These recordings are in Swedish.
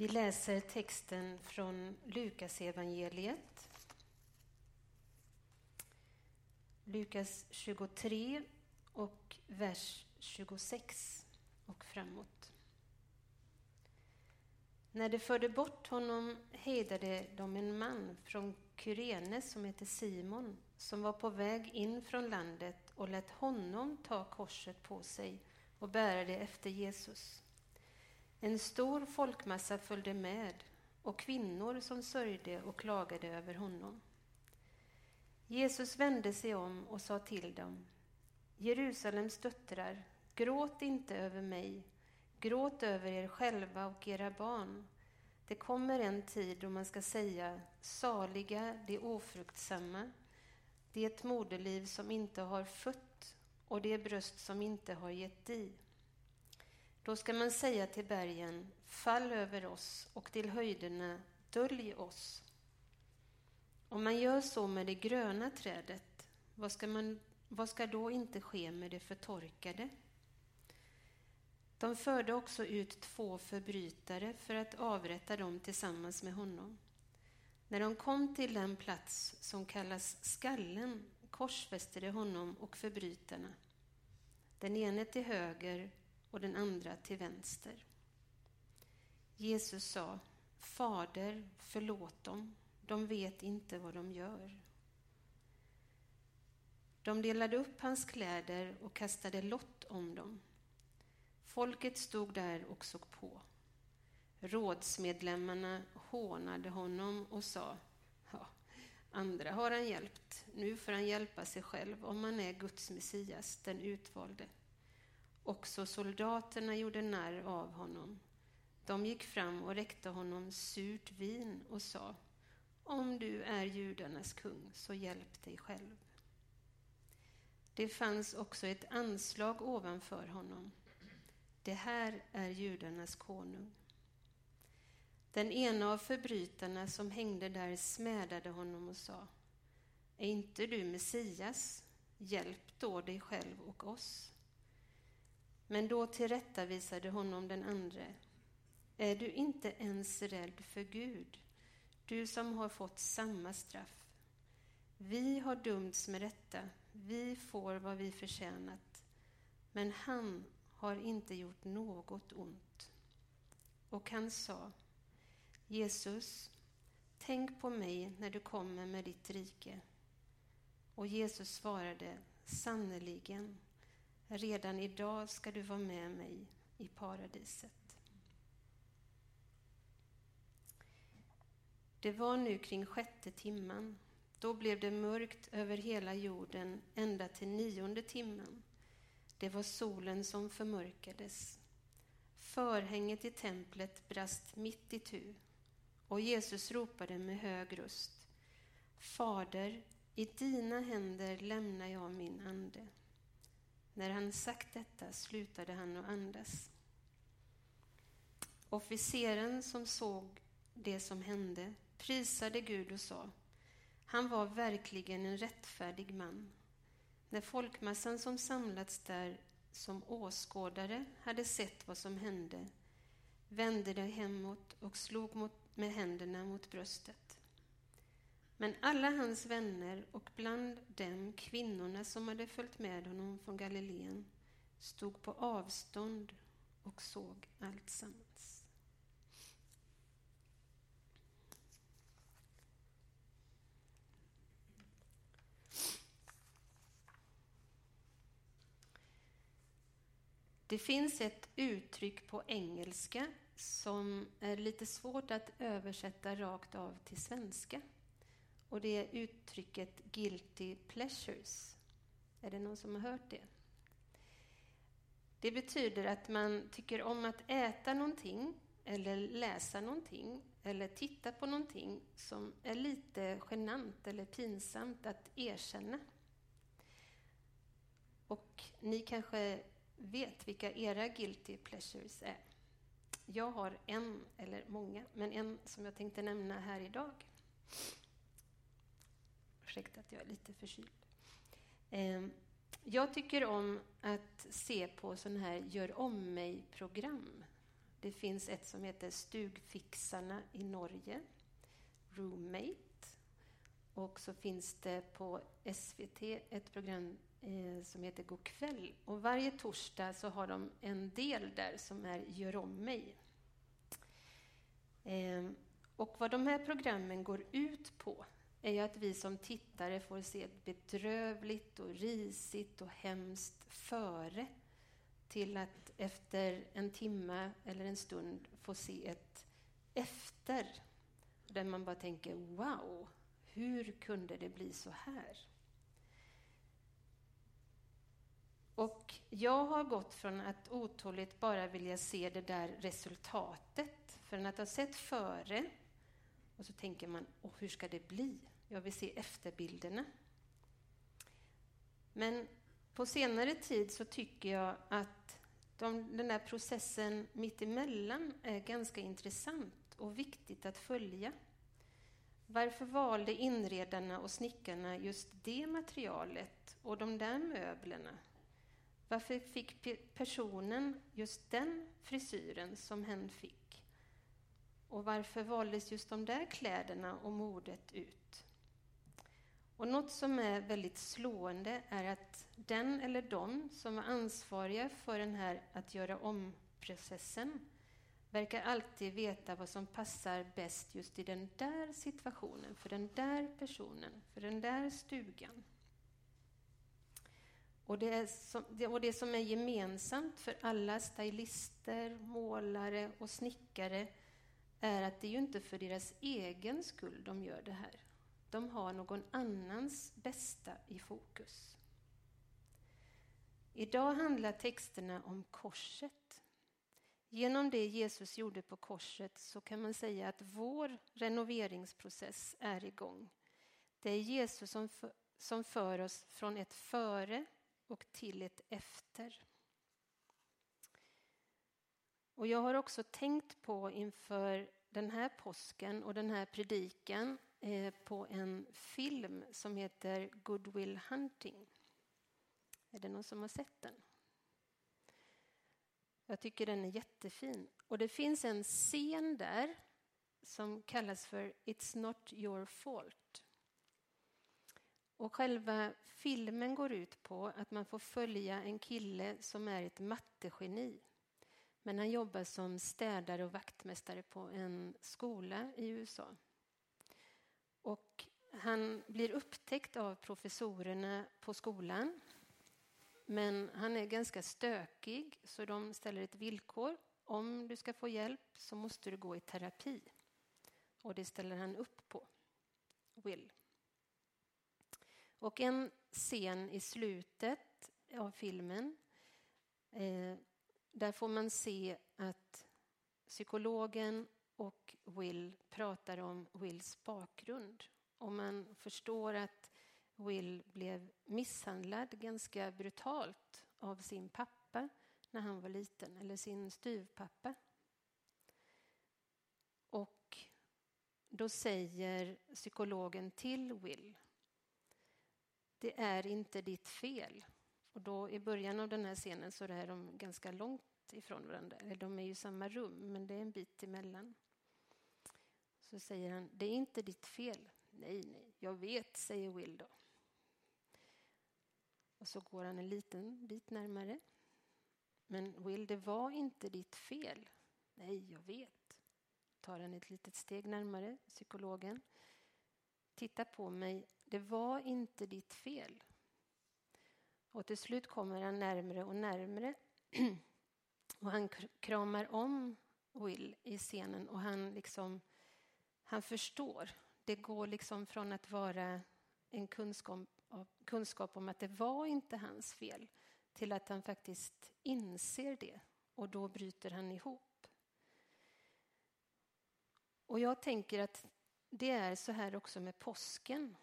Vi läser texten från Lukas evangeliet. Lukas 23 och vers 26 och framåt. När de förde bort honom hejdade de en man från Kyrene som hette Simon som var på väg in från landet och lät honom ta korset på sig och bära det efter Jesus. En stor folkmassa följde med och kvinnor som sörjde och klagade över honom. Jesus vände sig om och sa till dem Jerusalems döttrar, gråt inte över mig, gråt över er själva och era barn. Det kommer en tid då man ska säga saliga de ofruktsamma, det moderliv som inte har fött och det bröst som inte har gett dig. Då ska man säga till bergen, fall över oss och till höjderna, dölj oss. Om man gör så med det gröna trädet, vad ska, man, vad ska då inte ske med det förtorkade? De förde också ut två förbrytare för att avrätta dem tillsammans med honom. När de kom till den plats som kallas skallen korsfäste de honom och förbrytarna, den ene till höger och den andra till vänster. Jesus sa, Fader, förlåt dem, de vet inte vad de gör. De delade upp hans kläder och kastade lott om dem. Folket stod där och såg på. Rådsmedlemmarna hånade honom och sa, ja, andra har han hjälpt, nu får han hjälpa sig själv om han är Guds Messias, den utvalde. Också soldaterna gjorde narr av honom. De gick fram och räckte honom surt vin och sa, om du är judarnas kung, så hjälp dig själv. Det fanns också ett anslag ovanför honom. Det här är judarnas konung. Den ena av förbrytarna som hängde där smädade honom och sa, är inte du Messias? Hjälp då dig själv och oss. Men då tillrättavisade honom den andre. Är du inte ens rädd för Gud, du som har fått samma straff? Vi har dömts med rätta, vi får vad vi förtjänat, men han har inte gjort något ont. Och han sa, Jesus, tänk på mig när du kommer med ditt rike. Och Jesus svarade, sannerligen, Redan idag ska du vara med mig i paradiset. Det var nu kring sjätte timman. Då blev det mörkt över hela jorden ända till nionde timmen. Det var solen som förmörkades. Förhänget i templet brast mitt i tu och Jesus ropade med hög röst. Fader, i dina händer lämnar jag min ande. När han sagt detta slutade han att andas. Officeren som såg det som hände prisade Gud och sa han var verkligen en rättfärdig man. När folkmassan som samlats där som åskådare hade sett vad som hände vände de hemåt och slog mot, med händerna mot bröstet. Men alla hans vänner och bland dem kvinnorna som hade följt med honom från Galileen stod på avstånd och såg alltsammans. Det finns ett uttryck på engelska som är lite svårt att översätta rakt av till svenska. Och det är uttrycket guilty pleasures. Är det någon som har hört det? Det betyder att man tycker om att äta någonting eller läsa någonting eller titta på någonting som är lite genant eller pinsamt att erkänna. Och ni kanske vet vilka era guilty pleasures är. Jag har en, eller många, men en som jag tänkte nämna här idag. Ursäkta att jag är lite förkyld. Ehm, jag tycker om att se på sådana här gör om mig-program. Det finns ett som heter Stugfixarna i Norge, Roommate. Och så finns det på SVT ett program eh, som heter God kväll. Och varje torsdag så har de en del där som är Gör om mig. Ehm, och vad de här programmen går ut på är ju att vi som tittare får se ett bedrövligt och risigt och hemskt före till att efter en timme eller en stund få se ett efter där man bara tänker wow, hur kunde det bli så här? Och jag har gått från att otåligt bara vilja se det där resultatet, från att ha sett före och så tänker man, oh, hur ska det bli? Jag vill se efterbilderna. Men på senare tid så tycker jag att de, den där processen mittemellan är ganska intressant och viktigt att följa. Varför valde inredarna och snickarna just det materialet och de där möblerna? Varför fick personen just den frisyren som hen fick? Och varför valdes just de där kläderna och modet ut? Och något som är väldigt slående är att den eller de som var ansvariga för den här att göra om-processen verkar alltid veta vad som passar bäst just i den där situationen, för den där personen, för den där stugan. Och det, som, och det som är gemensamt för alla stylister, målare och snickare är att det är ju inte för deras egen skull de gör det här. De har någon annans bästa i fokus. Idag handlar texterna om korset. Genom det Jesus gjorde på korset så kan man säga att vår renoveringsprocess är igång. Det är Jesus som för, som för oss från ett före och till ett efter. Och jag har också tänkt på inför den här påsken och den här predikan Eh, på en film som heter Goodwill Hunting. Är det någon som har sett den? Jag tycker den är jättefin. Och det finns en scen där som kallas för It's not your fault. Och själva filmen går ut på att man får följa en kille som är ett mattegeni. Men han jobbar som städare och vaktmästare på en skola i USA. Och han blir upptäckt av professorerna på skolan. Men han är ganska stökig, så de ställer ett villkor. Om du ska få hjälp så måste du gå i terapi. Och det ställer han upp på. Will. Och en scen i slutet av filmen eh, där får man se att psykologen Will pratar om Wills bakgrund. Och man förstår att Will blev misshandlad ganska brutalt av sin pappa när han var liten, eller sin styvpappa. Och då säger psykologen till Will det är inte ditt fel. Och då i början av den här scenen så är de ganska långt ifrån varandra. De är ju i samma rum, men det är en bit emellan. Så säger han, det är inte ditt fel. Nej, nej, jag vet, säger Will då. Och så går han en liten bit närmare. Men Will, det var inte ditt fel. Nej, jag vet. Tar han ett litet steg närmare, psykologen. Titta på mig, det var inte ditt fel. Och till slut kommer han närmre och närmre. och han kramar om Will i scenen och han liksom han förstår. Det går liksom från att vara en kunskap, kunskap om att det var inte hans fel till att han faktiskt inser det och då bryter han ihop. Och jag tänker att det är så här också med påsken.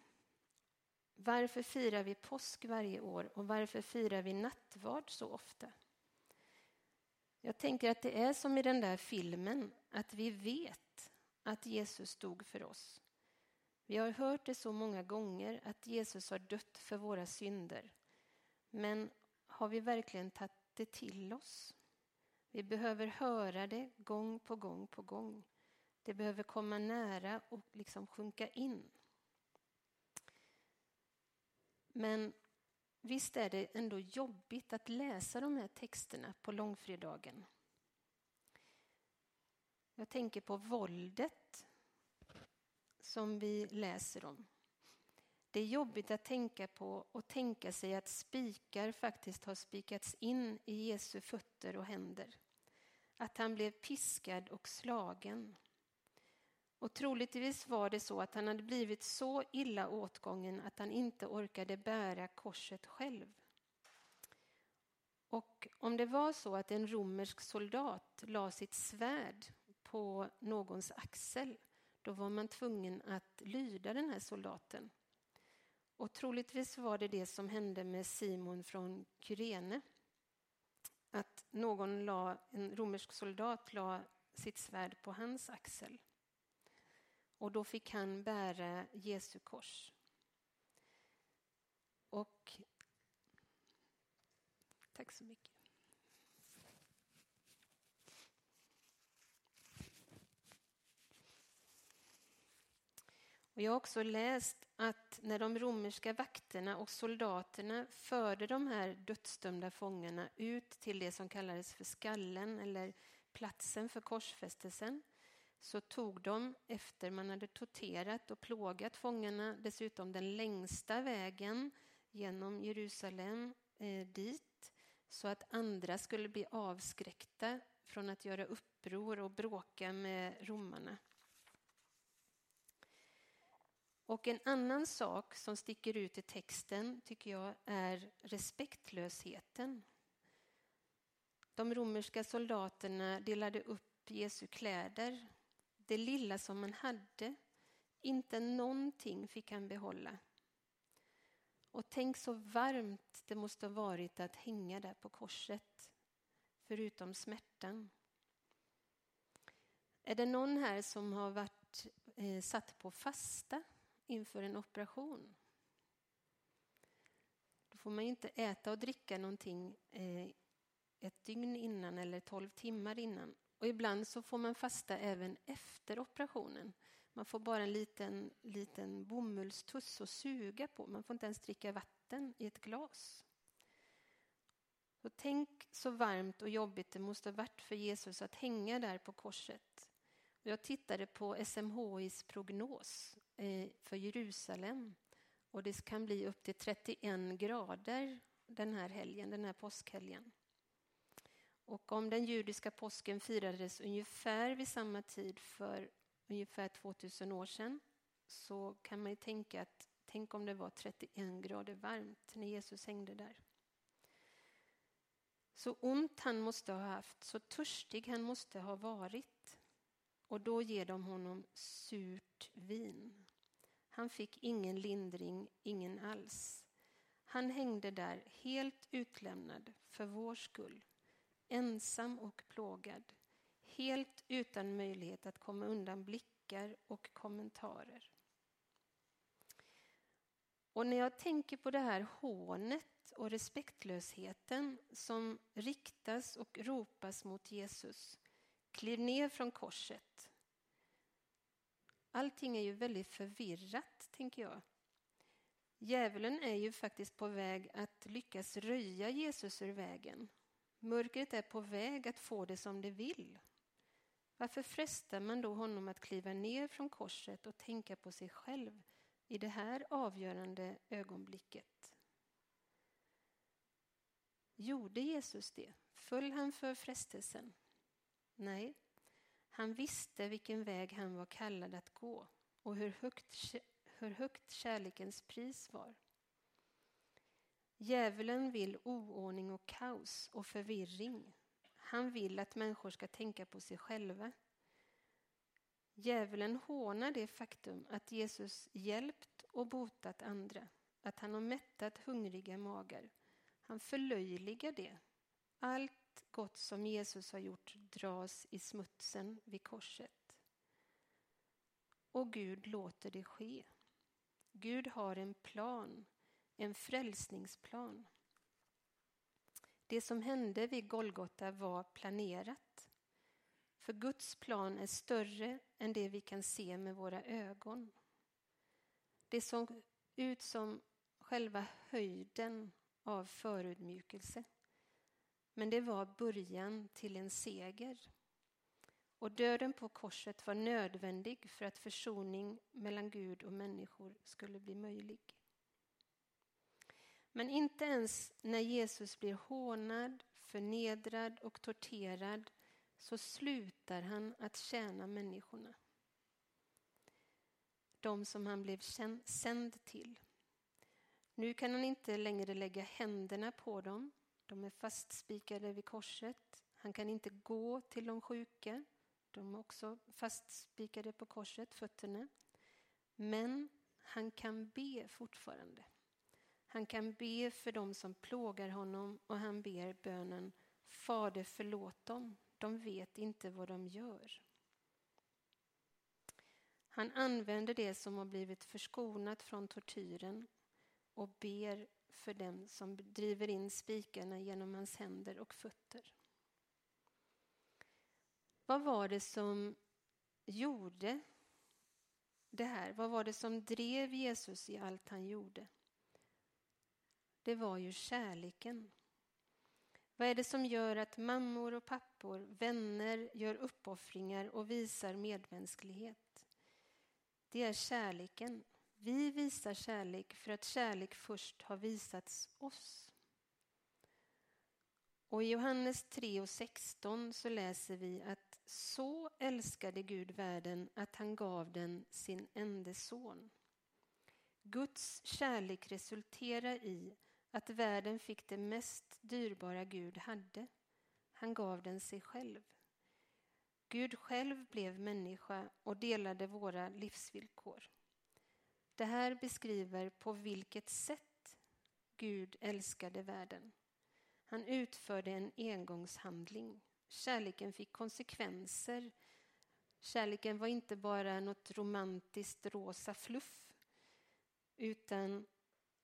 Varför firar vi påsk varje år och varför firar vi nattvard så ofta? Jag tänker att det är som i den där filmen, att vi vet att Jesus dog för oss. Vi har hört det så många gånger att Jesus har dött för våra synder. Men har vi verkligen tagit det till oss? Vi behöver höra det gång på gång på gång. Det behöver komma nära och liksom sjunka in. Men visst är det ändå jobbigt att läsa de här texterna på långfredagen. Jag tänker på våldet som vi läser om. Det är jobbigt att tänka på och tänka sig att spikar faktiskt har spikats in i Jesu fötter och händer. Att han blev piskad och slagen. Och troligtvis var det så att han hade blivit så illa åtgången att han inte orkade bära korset själv. Och om det var så att en romersk soldat la sitt svärd på någons axel, då var man tvungen att lyda den här soldaten. Och troligtvis var det det som hände med Simon från Kyrene. Att någon la, en romersk soldat la sitt svärd på hans axel. Och då fick han bära Jesu kors. Och Tack så mycket. Och jag har också läst att när de romerska vakterna och soldaterna förde de här dödsdömda fångarna ut till det som kallades för skallen eller platsen för korsfästelsen så tog de, efter man hade torterat och plågat fångarna, dessutom den längsta vägen genom Jerusalem eh, dit så att andra skulle bli avskräckta från att göra uppror och bråka med romarna. Och en annan sak som sticker ut i texten tycker jag är respektlösheten. De romerska soldaterna delade upp Jesu kläder. Det lilla som man hade, inte någonting fick han behålla. Och tänk så varmt det måste ha varit att hänga där på korset, förutom smärtan. Är det någon här som har varit eh, satt på fasta inför en operation. Då får man inte äta och dricka någonting eh, ett dygn innan eller tolv timmar innan. Och ibland så får man fasta även efter operationen. Man får bara en liten, liten bomullstuss att suga på. Man får inte ens dricka vatten i ett glas. Så tänk så varmt och jobbigt det måste ha varit för Jesus att hänga där på korset. Jag tittade på SMHIs prognos för Jerusalem och det kan bli upp till 31 grader den här helgen, den här påskhelgen. Och om den judiska påsken firades ungefär vid samma tid för ungefär 2000 år sedan så kan man ju tänka att tänk om det var 31 grader varmt när Jesus hängde där. Så ont han måste ha haft, så törstig han måste ha varit. Och då ger de honom surt vin. Han fick ingen lindring, ingen alls. Han hängde där helt utlämnad för vår skull, ensam och plågad, helt utan möjlighet att komma undan blickar och kommentarer. Och när jag tänker på det här hånet och respektlösheten som riktas och ropas mot Jesus Kliv ner från korset. Allting är ju väldigt förvirrat, tänker jag. Djävulen är ju faktiskt på väg att lyckas röja Jesus ur vägen. Mörkret är på väg att få det som det vill. Varför frestar man då honom att kliva ner från korset och tänka på sig själv i det här avgörande ögonblicket? Gjorde Jesus det? Föll han för frestelsen? Nej, han visste vilken väg han var kallad att gå och hur högt, hur högt kärlekens pris var. Djävulen vill oordning och kaos och förvirring. Han vill att människor ska tänka på sig själva. Djävulen hånar det faktum att Jesus hjälpt och botat andra, att han har mättat hungriga magar. Han förlöjligar det. Allt gott som Jesus har gjort dras i smutsen vid korset. Och Gud låter det ske. Gud har en plan, en frälsningsplan. Det som hände vid Golgota var planerat. För Guds plan är större än det vi kan se med våra ögon. Det såg ut som själva höjden av förutmjukelse. Men det var början till en seger. Och döden på korset var nödvändig för att försoning mellan Gud och människor skulle bli möjlig. Men inte ens när Jesus blir hånad, förnedrad och torterad så slutar han att tjäna människorna. De som han blev sänd till. Nu kan han inte längre lägga händerna på dem. De är fastspikade vid korset. Han kan inte gå till de sjuka. De är också fastspikade på korset, fötterna. Men han kan be fortfarande. Han kan be för dem som plågar honom och han ber bönen Fader förlåt dem, de vet inte vad de gör. Han använder det som har blivit förskonat från tortyren och ber för den som driver in spikarna genom hans händer och fötter. Vad var det som gjorde det här? Vad var det som drev Jesus i allt han gjorde? Det var ju kärleken. Vad är det som gör att mammor och pappor, vänner gör uppoffringar och visar medmänsklighet? Det är kärleken. Vi visar kärlek för att kärlek först har visats oss. Och i Johannes 3 och 16 så läser vi att så älskade Gud världen att han gav den sin enda son. Guds kärlek resulterar i att världen fick det mest dyrbara Gud hade. Han gav den sig själv. Gud själv blev människa och delade våra livsvillkor. Det här beskriver på vilket sätt Gud älskade världen. Han utförde en engångshandling. Kärleken fick konsekvenser. Kärleken var inte bara något romantiskt rosa fluff utan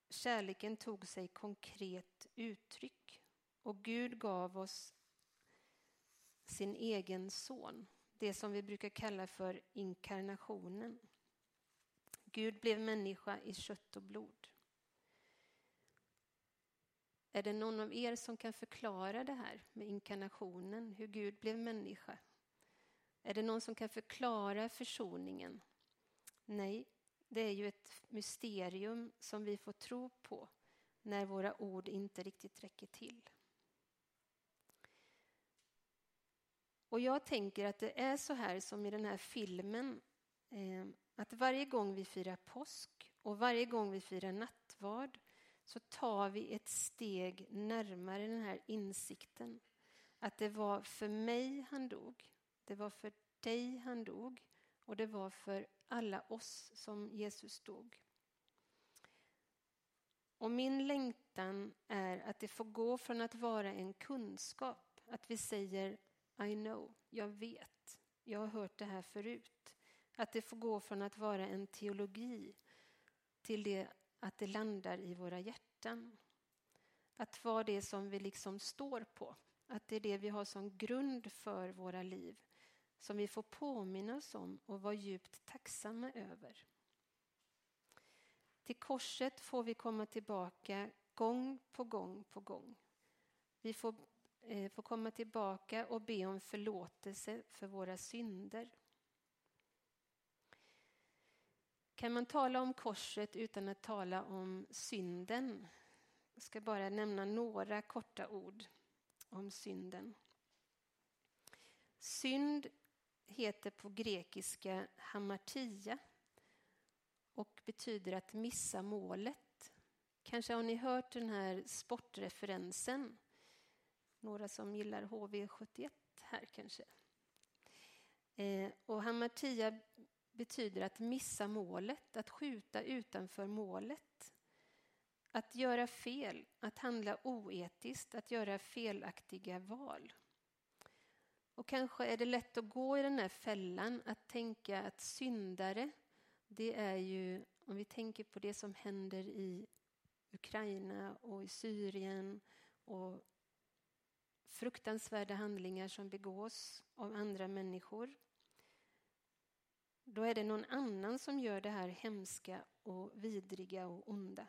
kärleken tog sig konkret uttryck. Och Gud gav oss sin egen son, det som vi brukar kalla för inkarnationen. Gud blev människa i kött och blod. Är det någon av er som kan förklara det här med inkarnationen, hur Gud blev människa? Är det någon som kan förklara försoningen? Nej, det är ju ett mysterium som vi får tro på när våra ord inte riktigt räcker till. Och jag tänker att det är så här som i den här filmen eh, att varje gång vi firar påsk och varje gång vi firar nattvard så tar vi ett steg närmare den här insikten att det var för mig han dog, det var för dig han dog och det var för alla oss som Jesus dog. Och min längtan är att det får gå från att vara en kunskap, att vi säger I know, jag vet, jag har hört det här förut. Att det får gå från att vara en teologi till det att det landar i våra hjärtan. Att vara det som vi liksom står på, att det är det vi har som grund för våra liv som vi får påminna oss om och vara djupt tacksamma över. Till korset får vi komma tillbaka gång på gång på gång. Vi får, eh, får komma tillbaka och be om förlåtelse för våra synder. Kan man tala om korset utan att tala om synden? Jag ska bara nämna några korta ord om synden. Synd heter på grekiska hamartia och betyder att missa målet. Kanske har ni hört den här sportreferensen? Några som gillar HV71 här kanske. Eh, och hamartia betyder att missa målet, att skjuta utanför målet. Att göra fel, att handla oetiskt, att göra felaktiga val. Och kanske är det lätt att gå i den här fällan att tänka att syndare, det är ju, om vi tänker på det som händer i Ukraina och i Syrien och fruktansvärda handlingar som begås av andra människor, då är det någon annan som gör det här hemska och vidriga och onda.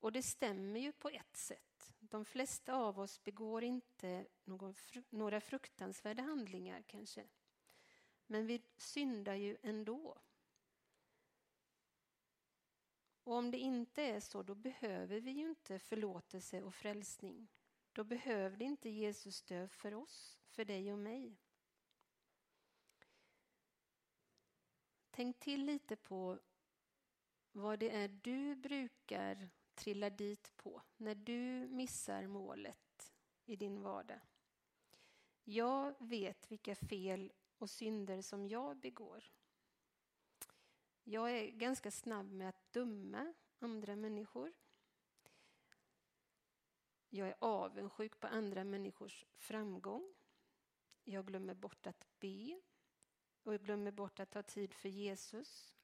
Och det stämmer ju på ett sätt. De flesta av oss begår inte någon, några fruktansvärda handlingar kanske. Men vi syndar ju ändå. Och om det inte är så, då behöver vi ju inte förlåtelse och frälsning. Då behövde inte Jesus dö för oss, för dig och mig. Tänk till lite på vad det är du brukar trilla dit på när du missar målet i din vardag. Jag vet vilka fel och synder som jag begår. Jag är ganska snabb med att döma andra människor. Jag är avundsjuk på andra människors framgång. Jag glömmer bort att be och jag glömmer bort att ta tid för Jesus.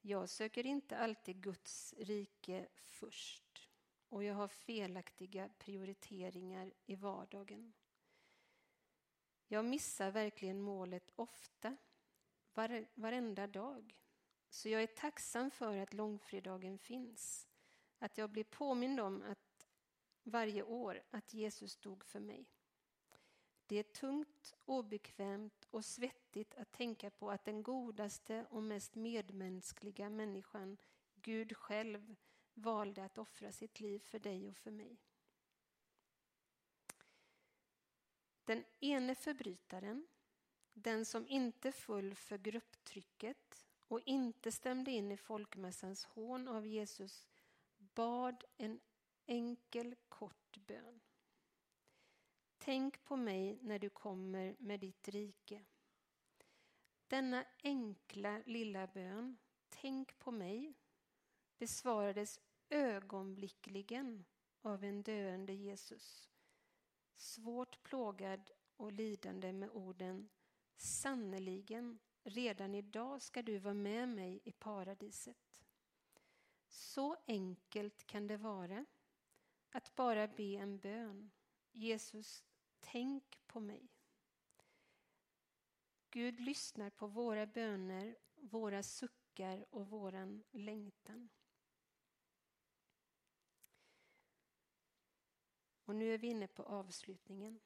Jag söker inte alltid Guds rike först och jag har felaktiga prioriteringar i vardagen. Jag missar verkligen målet ofta, var, varenda dag. Så jag är tacksam för att långfredagen finns. Att jag blir påmind om att varje år att Jesus dog för mig. Det är tungt, obekvämt och svettigt att tänka på att den godaste och mest medmänskliga människan, Gud själv, valde att offra sitt liv för dig och för mig. Den ene förbrytaren, den som inte föll för grupptrycket och inte stämde in i folkmässans hån av Jesus, bad en enkel kort bön. Tänk på mig när du kommer med ditt rike. Denna enkla lilla bön, tänk på mig, besvarades ögonblickligen av en döende Jesus. Svårt plågad och lidande med orden Sannerligen, redan idag ska du vara med mig i paradiset. Så enkelt kan det vara att bara be en bön. Jesus, tänk på mig. Gud lyssnar på våra böner, våra suckar och våran längtan. Och nu är vi inne på avslutningen.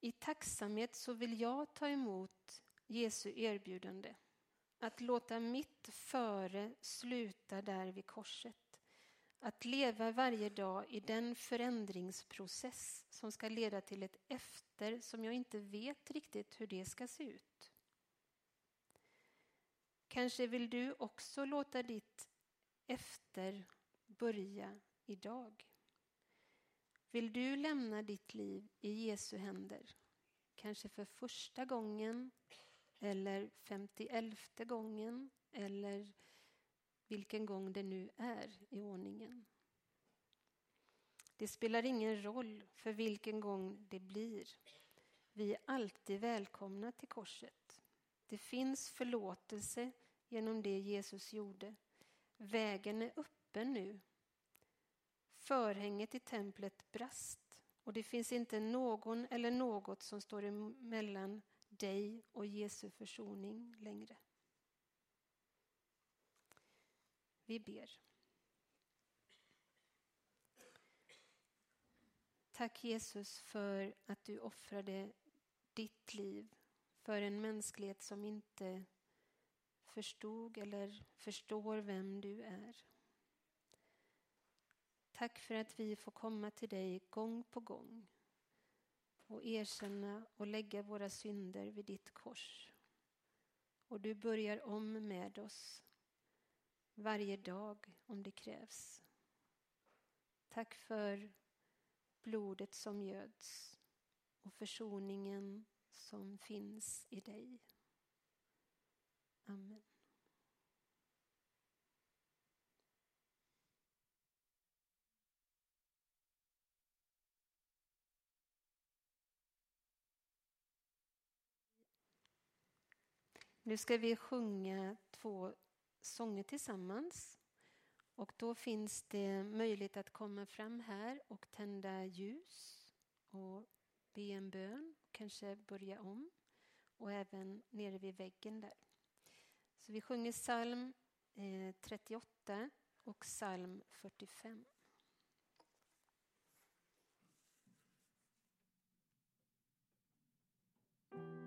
I tacksamhet så vill jag ta emot Jesu erbjudande att låta mitt före sluta där vid korset. Att leva varje dag i den förändringsprocess som ska leda till ett efter som jag inte vet riktigt hur det ska se ut. Kanske vill du också låta ditt efter börja idag. Vill du lämna ditt liv i Jesu händer? Kanske för första gången eller femtioelfte gången eller vilken gång det nu är i ordningen. Det spelar ingen roll för vilken gång det blir. Vi är alltid välkomna till korset. Det finns förlåtelse genom det Jesus gjorde. Vägen är öppen nu Förhänget i templet brast och det finns inte någon eller något som står emellan dig och Jesu försoning längre. Vi ber. Tack Jesus för att du offrade ditt liv för en mänsklighet som inte förstod eller förstår vem du är. Tack för att vi får komma till dig gång på gång och erkänna och lägga våra synder vid ditt kors. Och du börjar om med oss varje dag om det krävs. Tack för blodet som göds och försoningen som finns i dig. Amen. Nu ska vi sjunga två sånger tillsammans. Och då finns det möjlighet att komma fram här och tända ljus och be en bön, kanske börja om. Och även nere vid väggen där. Så vi sjunger psalm eh, 38 och psalm 45.